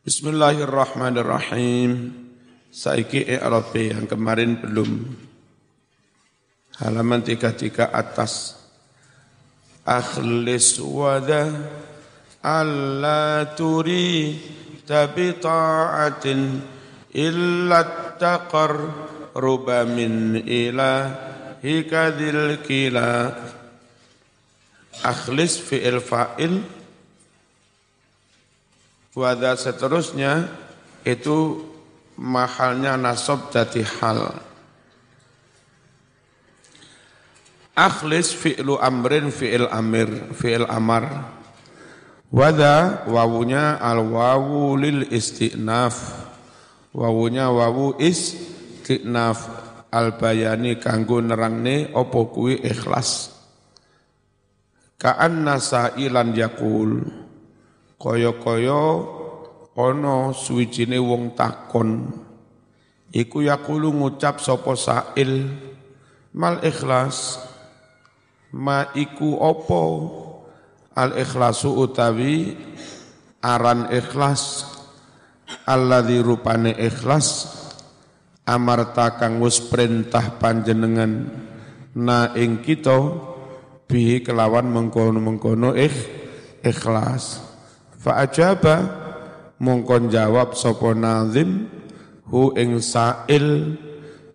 Bismillahirrahmanirrahim. Saiki i'rab yang kemarin belum. Halaman 33 atas. Akhlis wada alla turi tabi ta'atin illa taqar ruba min ilahika dhil kila. Akhlis fi'il fa'il Wada seterusnya itu mahalnya nasab jadi hal. Akhlis fi'lu amrin fi'il amir fi'il amar. Wada wawunya al wawu lil istinaf. Wawunya wawu istinaf al bayani kanggo nerangne opo kuwi ikhlas. Ka'anna sa'ilan yakul kaya-kaya ana suwijine wong takon. Iku yaqulu ngucap sapa sail mal ikhlas ma iku apa? Al ikhlasu utawi aran ikhlas alladzi rupane ikhlas amarta kang wis perintah panjenengan na ing kita bihi kelawan mengkono-mengkono ikh, ikhlas Fa'ajaba mongkon jawab sapa nazim hu ing sa'il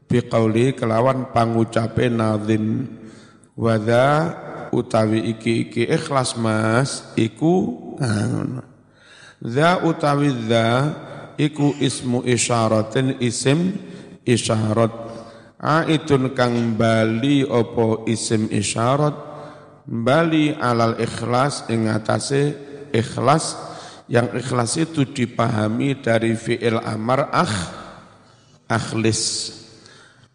biqauli kelawan pangucape nazim. Wadha utawi iki iki ikhlas mas iku za utawi za iku ismu isyaratin isim isyarat. Aitun kang bali opo isim isyarat? Bali alal ikhlas ing atase ikhlas yang ikhlas itu dipahami dari fi'il amar akh akhlis.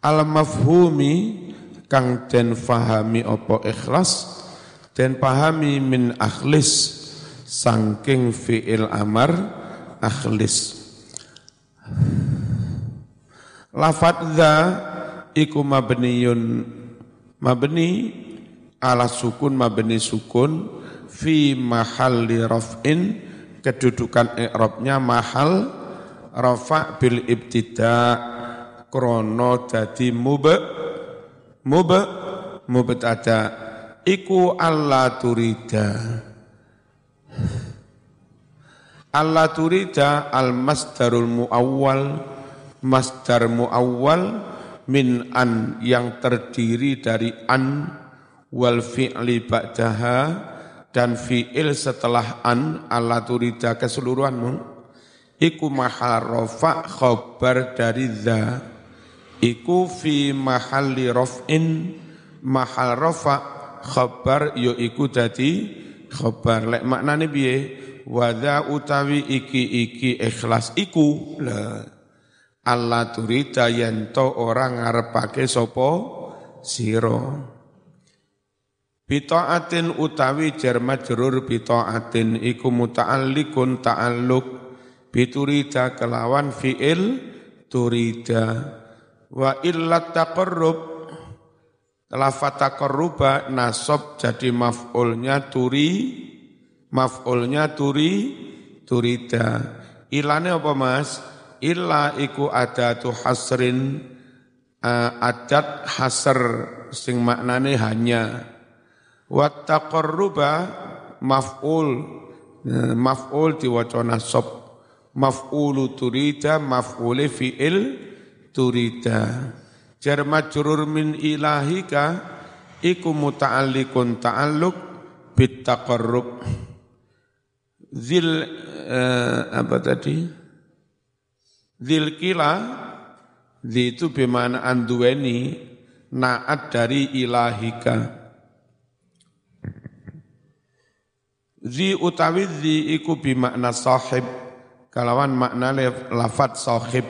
Al mafhumi kang den fahami opo ikhlas den pahami min akhlis sangking fi'il amar akhlis. Lafat dha iku mabniyun mabni ala sukun mabni sukun fi mahalli raf'in kedudukan i'rabnya mahal rafa bil ibtida krono dadi mube mube mubtada iku alla turida. Alla turida al masdarul muawwal. Masdar muawwal min an yang terdiri dari an wal fi'li ba'daha dan fi'il setelah an ala turida keseluruhanmu iku mahal rofa khobar dari za iku fi mahalli rof'in mahal rofa khobar yo iku dadi khobar. Lek maknane biye wadha utawi iki iki ikhlas iku la Allah turida yanto orang ngarepake sopo siro Bita'atin utawi jar majrur bita'atin iku muta'alliqun ta'alluq. Biturida kelawan fi'il turida. Wa illa taqarrub. Lafat taqarruba nasab jadi maf'ulnya turi maf'ulnya turi turida. Ilane apa Mas? Illa iku adatu hasrin uh, adat hasr sing maknane hanya wa taqarruba maf'ul eh, maf'ul diwaca nasab maf'ulu turida maf'ul fi'il turida. Jar majrur min ilahika iku muta'alliqun ta'alluq bit taqarrub zil eh, apa tadi? Zil kila itu bimana anduweni naat dari ilahika Zi utawi zi iku bimakna sahib kalawan makna lafat sahib.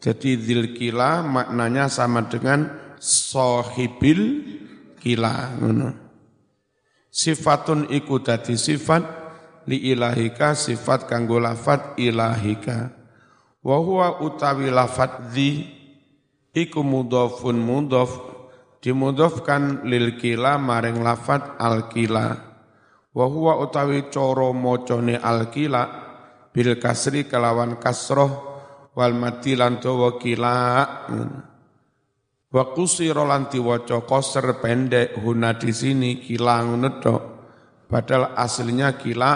Jadi zil kila maknanya sama dengan sahibil kila. Sifatun iku dadi sifat li ilahika sifat kanggo lafat ilahika. Wa huwa utawi lafat zi iku mudhafun mudhaf dimudhafkan lil kila maring lafat al kila wa huwa utawi cara macane alkila bil kasri kelawan kasroh wal mati lan dawa kila. Wa qusira lan diwaca qasr pendek huna di sini kila ngono padahal aslinya kila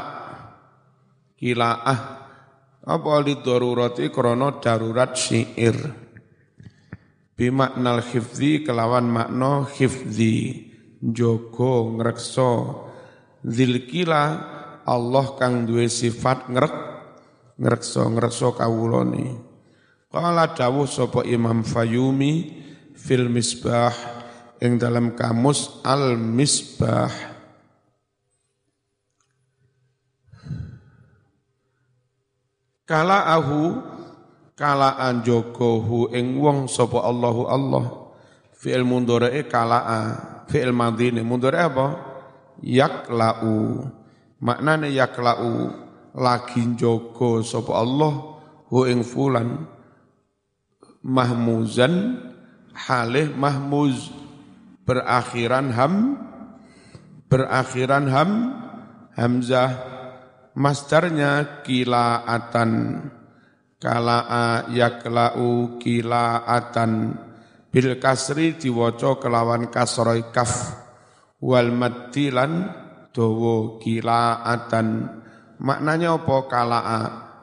kila ah apa li darurati krana darurat syair? Bimaknal khifzi kelawan makna khifzi jogo ngrekso zilkila Allah kang duwe sifat ngrek ngrekso ngrekso kawulane qala dawuh sapa Imam Fayumi fil misbah ing dalam kamus al misbah kala ahu kala anjogohu ing wong sapa Allahu Allah. Fi'il mundhari kala fi'il madhi mundhari apa yaklau. Maknane yaklau lagi njogo sapa Allah hu ing fulan mahmuzan halih mahmuz berakhiran ham berakhiran ham hamzah masdarnya kilaatan kalaa yaklau kilaatan bil kasri diwaca kelawan kasroi kaf wal maddilan dawa kilaatan. Maknanya apa? Kalaa.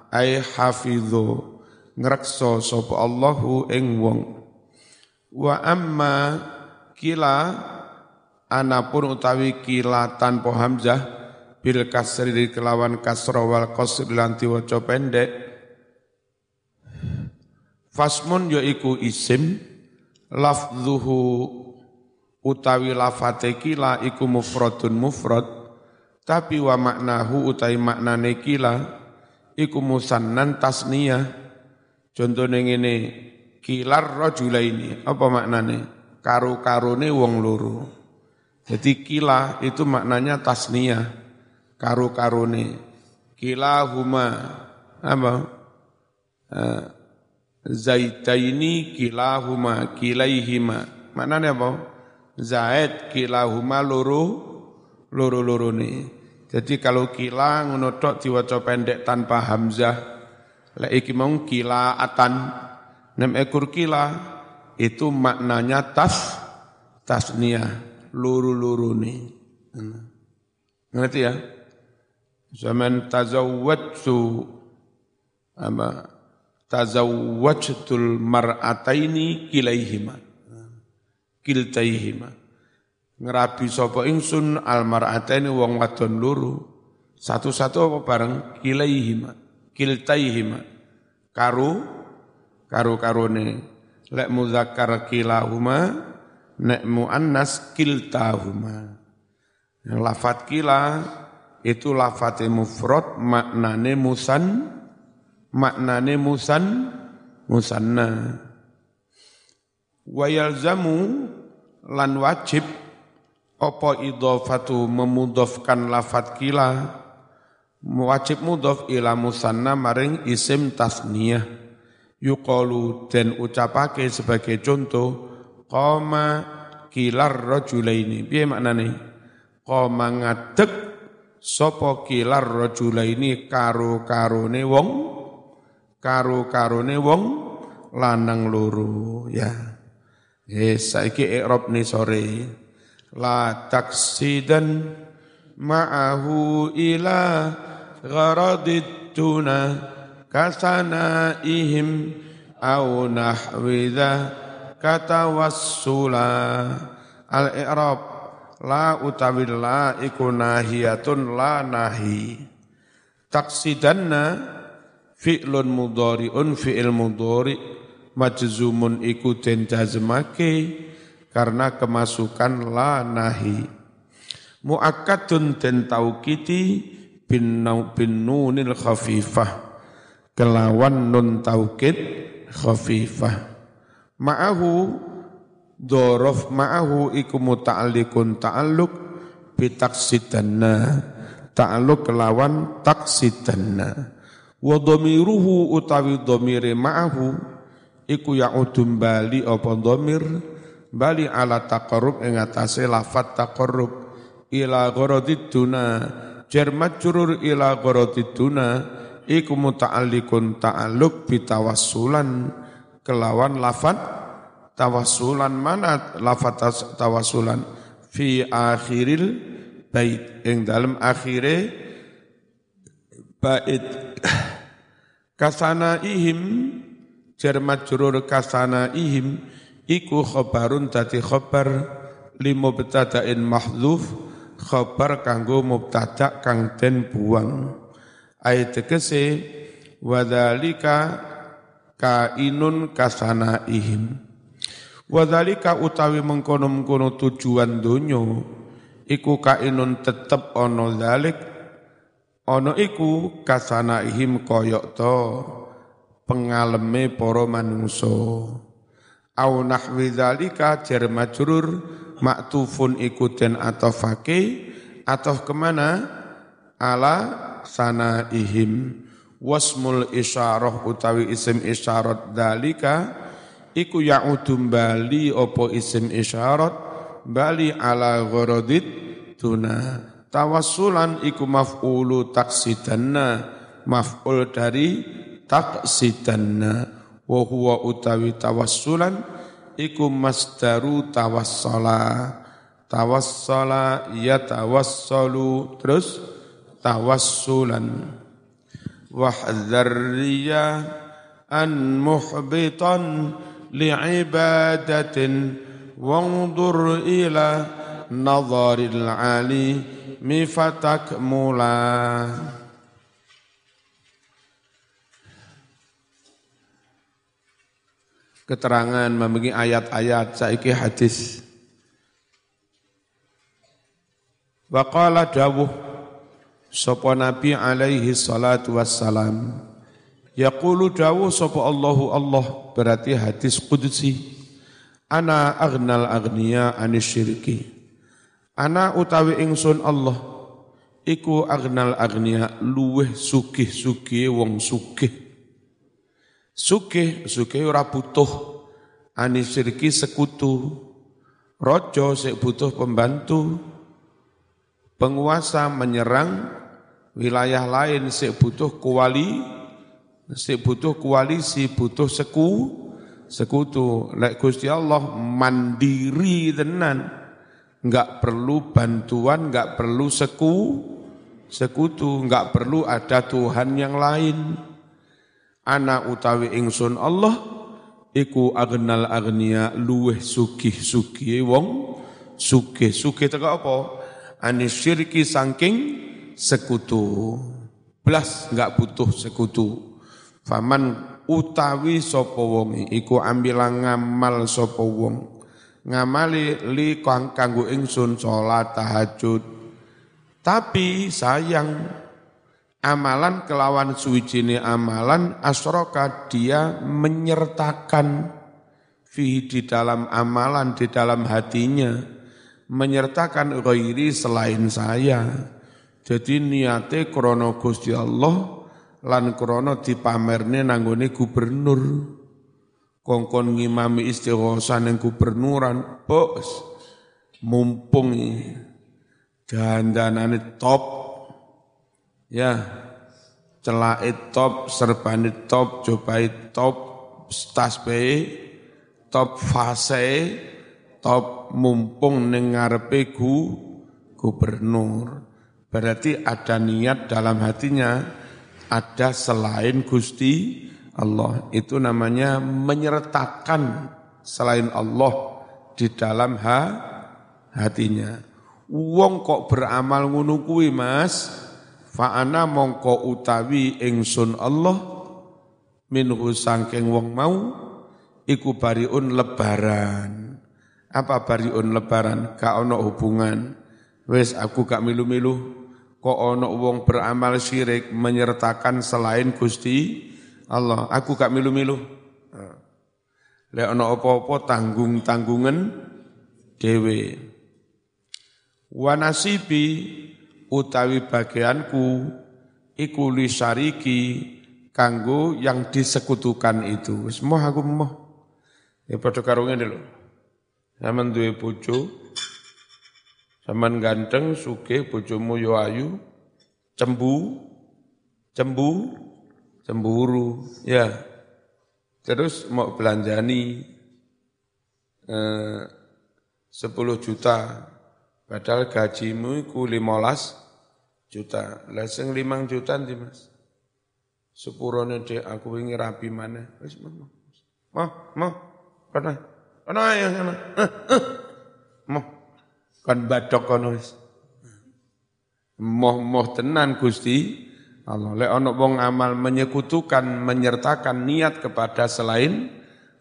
Ay hafidhu. Ngrekso sapa Allahu ing wong. Wa amma kila anapun utawi kila tanpa hamzah bil kasri kelawan kasra wal qasr lan diwaca pendek fasmun yaiku isim lafdhuhu utawi lafate kila iku mufradun mufrad tapi wa maknahu utai maknane kila iku musannan tasniyah. Contohnya ngene, kilar ini apa maknane? Karu-karune wong loro. Jadi kila itu maknanya tasniyah, karu-karune. Kila huma apa? Uh, zaitaini kilahuma kilaihima. Maknanya apa? Zaid kilahuma loro loro nih. Jadi kalau kila ngono tok diwaca pendek tanpa hamzah. Lek iki kila atan nem ekor kila itu maknanya tas tasniah luru nih. Ngerti ya? Zaman tazawwajtu apa tazawwajtul mar'ataini kilaihima kiltaihima. Ngerabi sapa ingsun almar'ataini wong wadon loro. Satu-satu apa bareng? Kilaihima. Kiltaihima. Karu karu karone lek muzakkar kilahuma nek muannas kiltahuma. Yang lafat kila itu lafat mufrad maknane musan maknane musan musanna wa yalzamu lan wajib apa idhafatu memudhafkan lafat kila? Wajib mudhaf ila musanna maring isim tasniyah. Yuqalu dan ucapake sebagai contoh qama kilar rajulaini. Piye maknane? Qama ngadeg sapa kilar rajulaini karo karone wong karo karone wong lanang loro. Ya yes saiki i'rab ni sore la taksidan ma'ahu ila gharadid tuna ihim au nahwidha katawassula al-i'rab la utawi la iku nahiyatun la nahi. Taksidanna fi'lun mudhari'un fi'il mudhari majzumun iku den jazmake karena kemasukan la nahi. Muakkadun den taukiti bin bin nunil khafifah. Kelawan nun taukid khafifah. Ma'ahu dorof ma'ahu iku muta'alliqun ta'alluq bitaksidanna. Ta'alluq kelawan taksidanna. Wa dhamiruhu utawi dhamire ma'ahu iku ya'udum bali apa dhamir? Bali ala taqarrub ing atase lafat taqarrub. Ila gharadid duna jar majrur ila gharadid duna iku muta'alliqun ta'alluq bitawassulan. Kelawan lafat tawassulan mana? Lafat tawassulan fi akhiril bait. Ing dalam akhire bait. Kasana jar majrur kasana ihim iku khabarun dadi khabar limo betadain mahdzuf khabar kanggo mubtada kang den buang. Ayat tegese wadzalika kainun kasana ihim. Wadzalika utawi mengkono-mengkono tujuan dunyo iku kainun tetep ono dalik ono iku kasana ihim koyok to pengaleme para manungso au nahwi dzalika jar majrur maktufun ikutin atau fakih atau ke mana? Ala sana ihim wasmul isyarah utawi isim isyarat dalika iku ya'udum bali opo isim isyarat bali ala gharadid tuna tawassulan iku maf'ulu taksidanna maf'ul dari taksidanna wa huwa utawi tawassulan iku masdaru tawassala. Tawassala yatawassalu terus tawassulan. Wahdharriya an muhbitan li'ibadatin wandur ila nazaril ali mifatak keterangan membagi ayat-ayat saiki hadis. Waqala dawuh sapa Nabi alaihi salatu wassalam. Yaqulu dawu sapa Allahu Allah berarti hadis qudsi. Ana aghnal aghniya anisyirki. Ana utawi ingsun Allah iku aghnal aghniya luweh sugih-sugih wong sugih sugih sugih ora butuh anisyirki sekutu. Rojo sik butuh pembantu. Penguasa menyerang. Wilayah lain sik butuh kuali. Sik butuh koalisi butuh seku. Sekutu. Lek Gusti Allah mandiri tenan. Enggak perlu bantuan enggak perlu seku. Sekutu enggak perlu ada Tuhan yang lain ana utawi ingsun Allah iku agnal agnia luweh sugih-sugih wong sugih-sugih teko apa anis syirki saking sekutu. Belas nggak butuh sekutu. Faman utawi sapa wong iku ambilang ngamal sapa wong. Ngamali li kang kanggo ingsun salat tahajud. Tapi sayang amalan kelawan suwijine amalan asroka dia menyertakan fi di dalam amalan di dalam hatinya menyertakan ghairi selain saya jadi niate krono Gusti Allah lan krono dipamerne nanggone gubernur. Kongkon ngimami istighosa ning gubernuran, bos. Mumpung dandanane top. Ya, celake top, serbane top, cobai top, tasbe top fase, top mumpung ning ngarepe gu gubernur. Berarti ada niat dalam hatinya, ada selain Gusti Allah. Itu namanya menyertakan selain Allah di dalam ha, hatinya. Wong kok beramal ngono kuwi Mas? Fa'ana mongko utawi ingsun Allah minhu sangking wong mau iku bariun lebaran. Apa bariun lebaran? Ka ono hubungan. Wes aku gak milu-milu kok ono wong beramal syirik menyertakan selain Gusti Allah. Aku gak milu-milu. Lek ono apa-apa tanggung-tanggungan dewe. Wa nasibi utawi bagianku iku li syariki kanggo yang disekutukan itu. Wis moh aku moh. Ya padha karo ngene lho. Sampeyan duwe bojo, Saman ganteng, suke, bojomu yo ayu, cembu, cembu, cemburu, ya. Terus mau belanjani eh, 10 juta, padahal gajimu iku 15 juta. Lah sing 5 juta ndi Mas? Sepurone dek aku ingin rapi mana? Wis mau. Mau, mau. Kana. Kana ya kana. Mau. Kan badok kono wis. Moh-moh tenan Gusti Allah. Lek ana wong amal menyekutukan, menyertakan niat kepada selain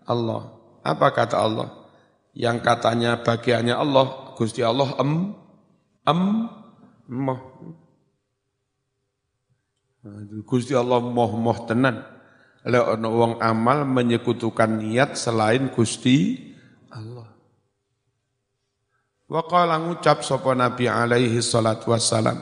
Allah. Apa kata Allah? Yang katanya bagiannya Allah, Gusti Allah em em moh. Gusti Allah moh-moh tenan. Lek ana wong amal menyekutukan niat selain Gusti Allah. Wa qala ngucap sapa Nabi alaihi salatu wassalam.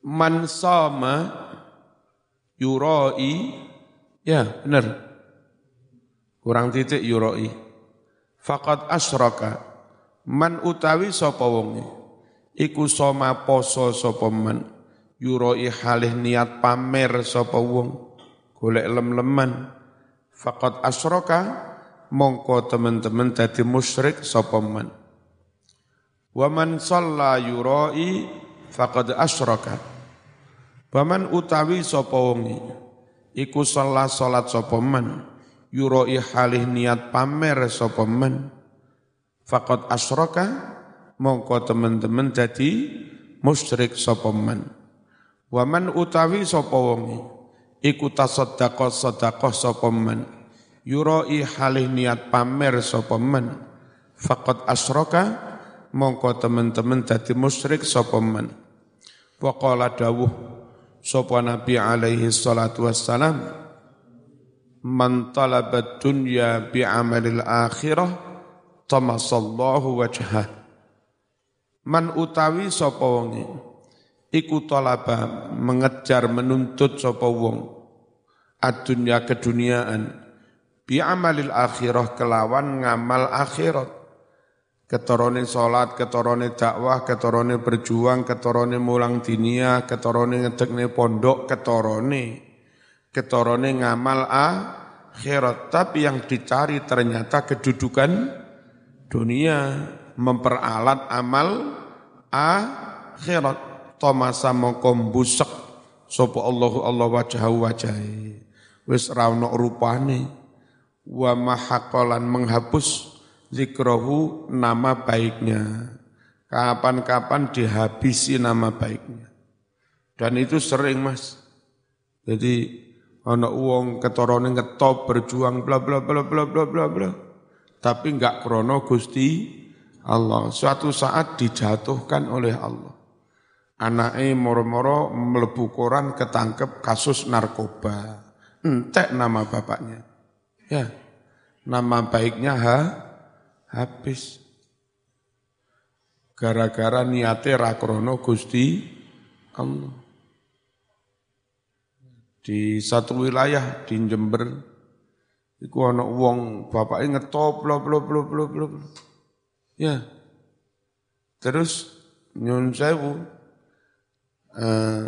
Man sama yuroi ya benar. Kurang titik yuroi. Fakat asraka man utawi sapa wonge. Iku soma poso sapa man. Yuroi halih niat pamer sapa wong. Golek lem-leman. Fakat asraka mongko teman-teman dadi musyrik sapa man. Wa man shalla yuroi faqad asyraka Baman utawi sapa wonge iku salat salat sapa man yuroi halih niat pamer sapa man faqad asyraka mongko teman-teman dadi musyrik sapa man waman utawi sapa wonge? Iku tasaddaqah sedekah sapa man yuroi halih niat pamer sapa man faqad asyraka mongko teman-teman dadi musyrik sapa man wa qala dawuh sapa Nabi alaihi salatu wassalam man talaba dunya bi amalil akhirah tamasallahu wajhah man utawi sapa wonge iku talaba mengejar menuntut sapa wong adunya keduniaan bi amalil akhirah kelawan ngamal akhirat ketorone salat, ketorone dakwah, ketorone berjuang, ketorone mulang dinia, ketorone ngedekne pondok, ketorone ketorone ngamal akhirat. Tapi yang dicari ternyata kedudukan dunia memperalat amal akhirat. Tomasa mongko mbusek sapa Allahu Allah wajahu wajahi. Wis ra rupane wa mahaqalan menghapus zikrohu nama baiknya. Kapan-kapan dihabisi nama baiknya. Dan itu sering mas. Jadi ana uang ketorone ngetop berjuang bla bla bla bla bla bla bla. Tapi enggak krono Gusti Allah. Suatu saat dijatuhkan oleh Allah. Anaknya moro-moro melebu koran ketangkep kasus narkoba. Entek nama bapaknya. Ya, nama baiknya ha, habis. Gara-gara niate rakrono Gusti Allah. Di satu wilayah di Jember iku ana wong bapake ngetop bla bla bla bla bla. Ya. Terus nyun sewu eh,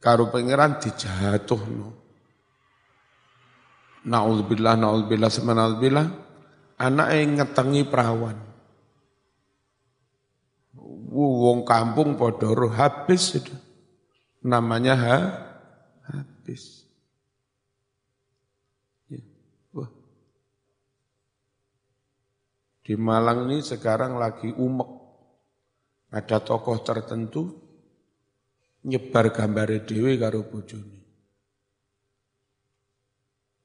karo pangeran dijatuhno. Nauzubillah nauzubillah semanalbillah anak yang ngetengi perawan. Wong kampung podoro habis sudah. Namanya ha, habis. Ya. Di Malang ini sekarang lagi umek. Ada tokoh tertentu nyebar gambar dewi karo bojone.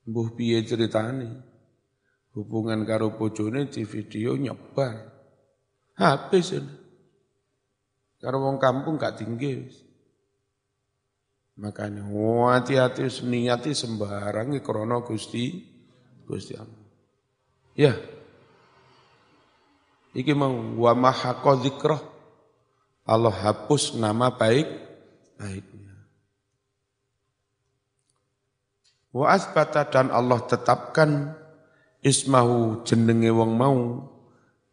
Mbuh piye ceritane? Hubungan karo bojone di video nyebar. Habis ini. Karo wong kampung gak tinggi. Makanya hati-hati niati sembarang krono Gusti Gusti Allah. Ya. Iki mau wa. Allah hapus nama baik baiknya. Wa asbata dan Allah tetapkan ismahu jenenge wong mau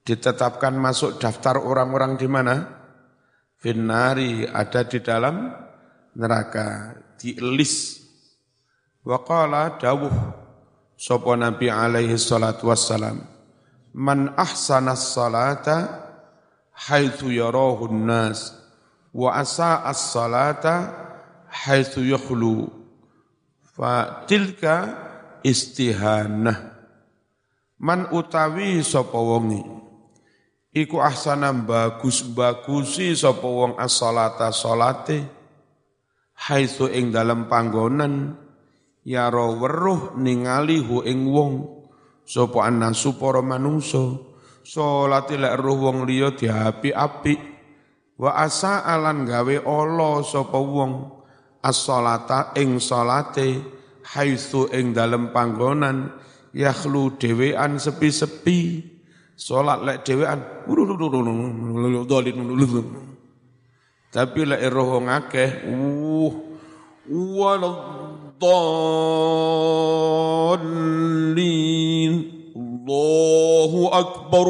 ditetapkan masuk daftar orang-orang di mana? Finnari ada di dalam neraka, di list. Waqala dawuh sapa Nabi alaihi salatu wassalam man ahsana salata haitsu yarahu nas wa asa as-salata haitsu yakhlu fa tilka istihanah man utawi sapa wonge? Iku ahsana bagus-bagusi sapa wong as-salata salate haitsu ing dalam panggonan ya weruh ningali hu ing wong sapa annasu para manungsa salate lek roh wong liya diapi-api wa asa alan gawe ala sapa wong as-salata ing salate haitsu ing dalem panggonan yakhlu dhewean sepi-sepi. Salat lek dhewean tapi lek roho ngakeh uh waladdallin Allahu akbar.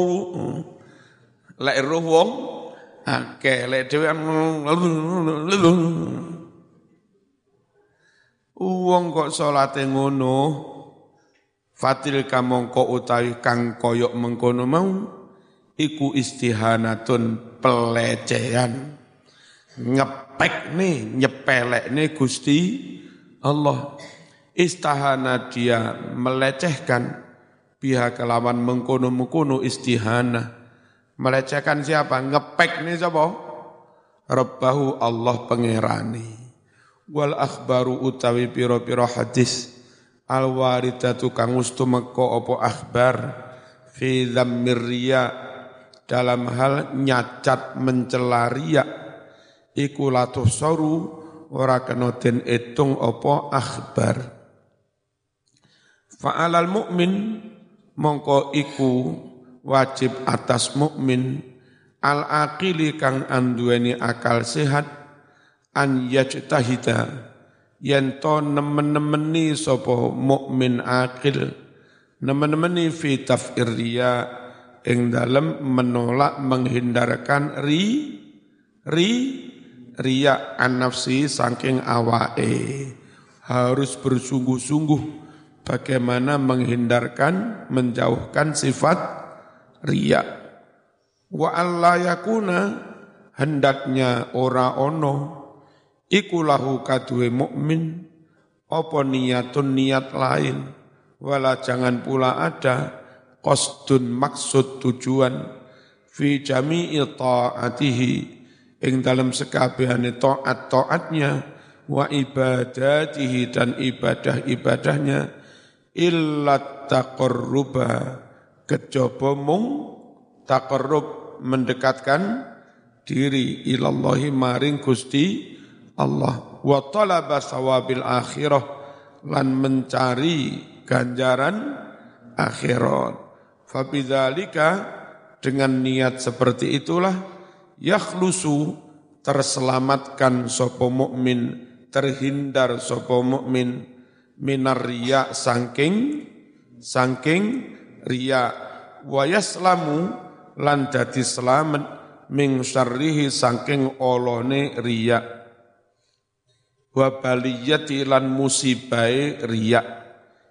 Lek roh wong akeh lek dhewean wong kok salate ngono? Fatil kamangka utawi kang koyok mengkono mau iku istihanatun pelecehan. Ngepek nih nyepelek nih Gusti Allah. Istahana dia melecehkan. Pihak kelawan mengkono-mengkono istihana. Melecehkan siapa? Ngepek nih siapa? Rabbahu Allah pengerani. Wal akhbaru utawi piro-piro hadis al waridatu kang ustumeka apa akhbar fi dalam hal nyacat mencela riya. Iku latuh soru ora kena den etung apa akhbar. Fa'alal mukmin mongko iku wajib atas mukmin al aqili kang anduweni akal sehat an yajtahida yen to nemen-nemeni sapa mukmin akil nemen-nemeni fi taf'ir riya ing dalem menolak menghindarkan ri ri riya an nafsi saking awae harus bersungguh-sungguh bagaimana menghindarkan menjauhkan sifat riya. Wa alla yakuna hendaknya ora ono iku lahu kadue mukmin apa niatun niat lain? Wala jangan pula ada qasdun maksud tujuan fi jami'i ta'atihi ing dalam sekabehane taat taatnya wa ibadatihi dan ibadah ibadahnya illa taqarruba. Kejaba mung taqarrub mendekatkan diri ilallahi maring Gusti Allah. Wa talaba sawabil akhirah lan mencari ganjaran akhirat. Fabidzalika dengan niat seperti itulah yakhlusu terselamatkan sopo mukmin terhindar sopo mukmin minar riya sangking sangking riya. Wa yaslamu lan dadi selamat ming syarrihi sangking olone riya wa baliyati lan musibai riya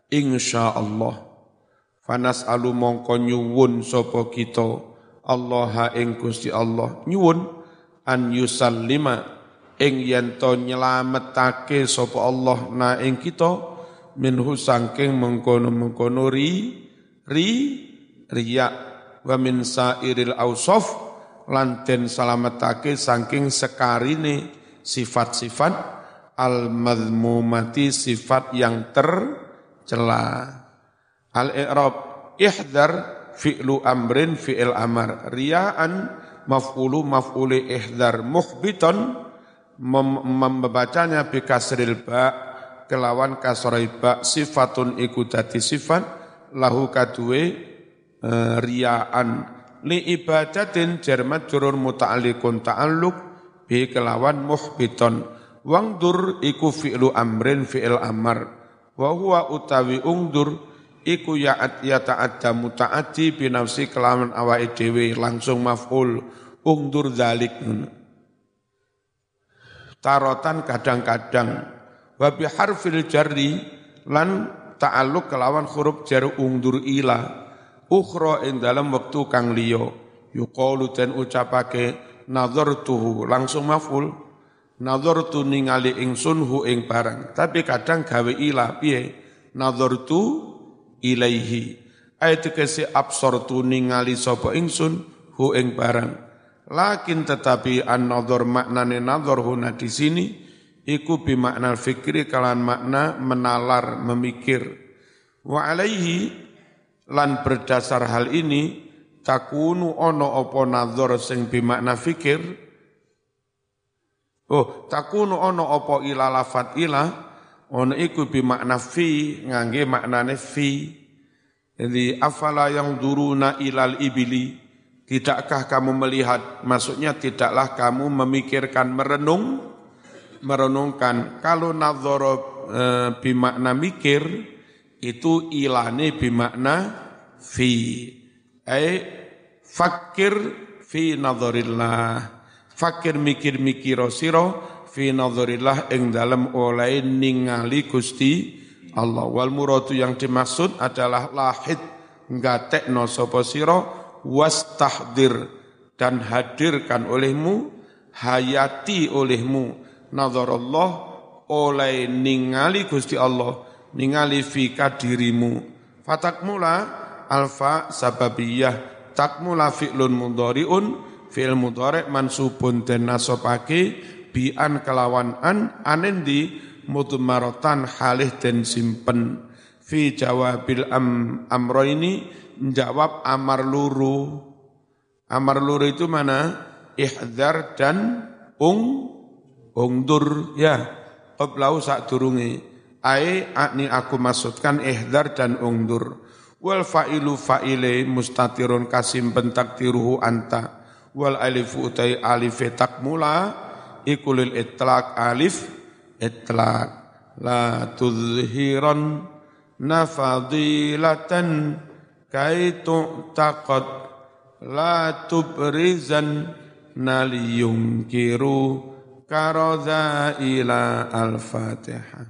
insyaallah. Fanas alu mongko nyuwun sapa kita. Allah ing Gusti Allah. Nyuwun. An yusallima. Ing yen to nyelametake sapa Allah na ing kita. Minhu sangking mengkono-mengkono ri ri riya wa min sairil ausaf lan den salametake saking sekarine sifat-sifat al madmumati sifat yang tercela. Al i'rab ihdar fi'lu amrin fi'il amar. Riaan maf'ulu maf'uli ihdar muhbiton membacanya bi kasril ba kelawan kasrai ba. Sifatun iku dadi sifat lahu kadue e, riaan li ibadatin jarmat jurur muta'alliqun ta'alluq bi kelawan muhbiton wangdur iku fi'lu amrin fi'il amar. Wa huwa utawi ungdur iku ya ya ta'adda muta'addi binafsi kelawan awake dhewe langsung maf'ul. Ungdur zalik tarotan kadang-kadang. Wa bi harfil jarri lan ta'alluq kelawan huruf jar ungdur ila. Ukhra ing dalam wektu kang liya. Yuqalu den ucapake nazartuhu langsung maf'ul nazartu ningali ingsun hu ing barang. Tapi kadang gawe ila piye? Nazartu ilaihi. Ayat kese absortu ningali sapa ingsun hu ing barang. Lakin tetapi an-nadhar maknane nadhar huna di sini iku bi makna fikri kalan makna menalar memikir. Wa alaihi lan berdasar hal ini takunu ono opo nadhar sing bi makna fikir Oh, takunu ono opo ila lafat ila ono iku bi makna fi ngangge maknane fi. Jadi afala yang duruna ilal ibili tidakkah kamu melihat? Maksudnya tidaklah kamu memikirkan merenung merenungkan. Kalau nadzara e, bi makna mikir itu ilane bi makna fi. Ai fakir fi nadzarillah fakir mikir-mikir sira fi nadharillah ing dalam oleh ningali Gusti Allah. Wal muradu yang dimaksud adalah lahid ngatekno sapa sira wastahdir dan hadirkan olehmu hayati olehmu. Nazarallah oleh ningali Gusti Allah ningali fika dirimu. Fatakmula alfa sababiyah takmula fi'lun mudhari'un fi'il mudhari' mansubun dan nasabake bian kelawan an anendi mutmarotan halih den simpen. Fi jawabil am amro ini jawab amar luru. Amar luru itu mana? Ihdar dan ung ungdur. Ya qablau sak durungi. Ai akni aku maksudkan ihdar dan ungdur. Wal fa'ilu fa'ile mustatirun kasim bentaktiruhu anta wal alifu utai alife takmula ikulil itlaq alif itlaq la tuzhiran nafadilatan kaitu taqad la tubrizan naliyunkiru karadha ila al-fatihah